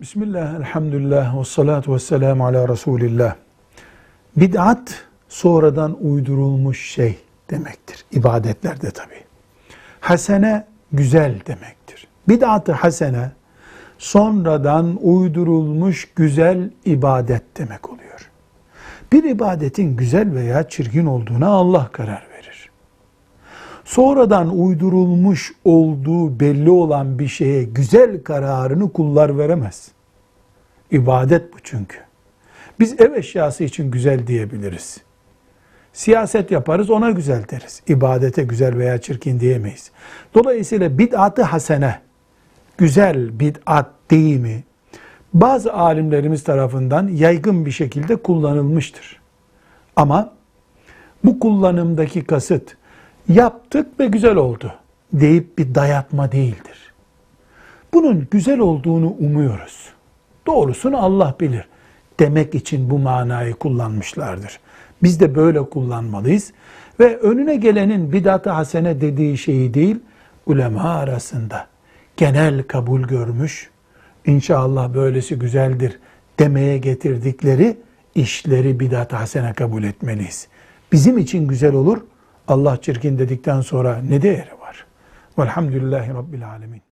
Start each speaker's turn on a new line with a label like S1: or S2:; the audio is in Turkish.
S1: Bismillah, elhamdülillah, ve salatu ve selamu ala Resulillah. Bid'at sonradan uydurulmuş şey demektir. İbadetlerde tabi. Hasene güzel demektir. Bid'at-ı hasene sonradan uydurulmuş güzel ibadet demek oluyor. Bir ibadetin güzel veya çirkin olduğuna Allah karar. Sonradan uydurulmuş olduğu belli olan bir şeye güzel kararını kullar veremez. İbadet bu çünkü. Biz ev eşyası için güzel diyebiliriz. Siyaset yaparız ona güzel deriz. İbadete güzel veya çirkin diyemeyiz. Dolayısıyla bid'atı hasene, güzel bid'at deyimi bazı alimlerimiz tarafından yaygın bir şekilde kullanılmıştır. Ama bu kullanımdaki kasıt yaptık ve güzel oldu deyip bir dayatma değildir. Bunun güzel olduğunu umuyoruz. Doğrusunu Allah bilir demek için bu manayı kullanmışlardır. Biz de böyle kullanmalıyız ve önüne gelenin bidat-ı hasene dediği şeyi değil, ulema arasında genel kabul görmüş, inşallah böylesi güzeldir demeye getirdikleri işleri bidat-ı hasene kabul etmeliyiz. Bizim için güzel olur, Allah çirkin dedikten sonra ne değeri var? Velhamdülillahi Rabbil Alemin.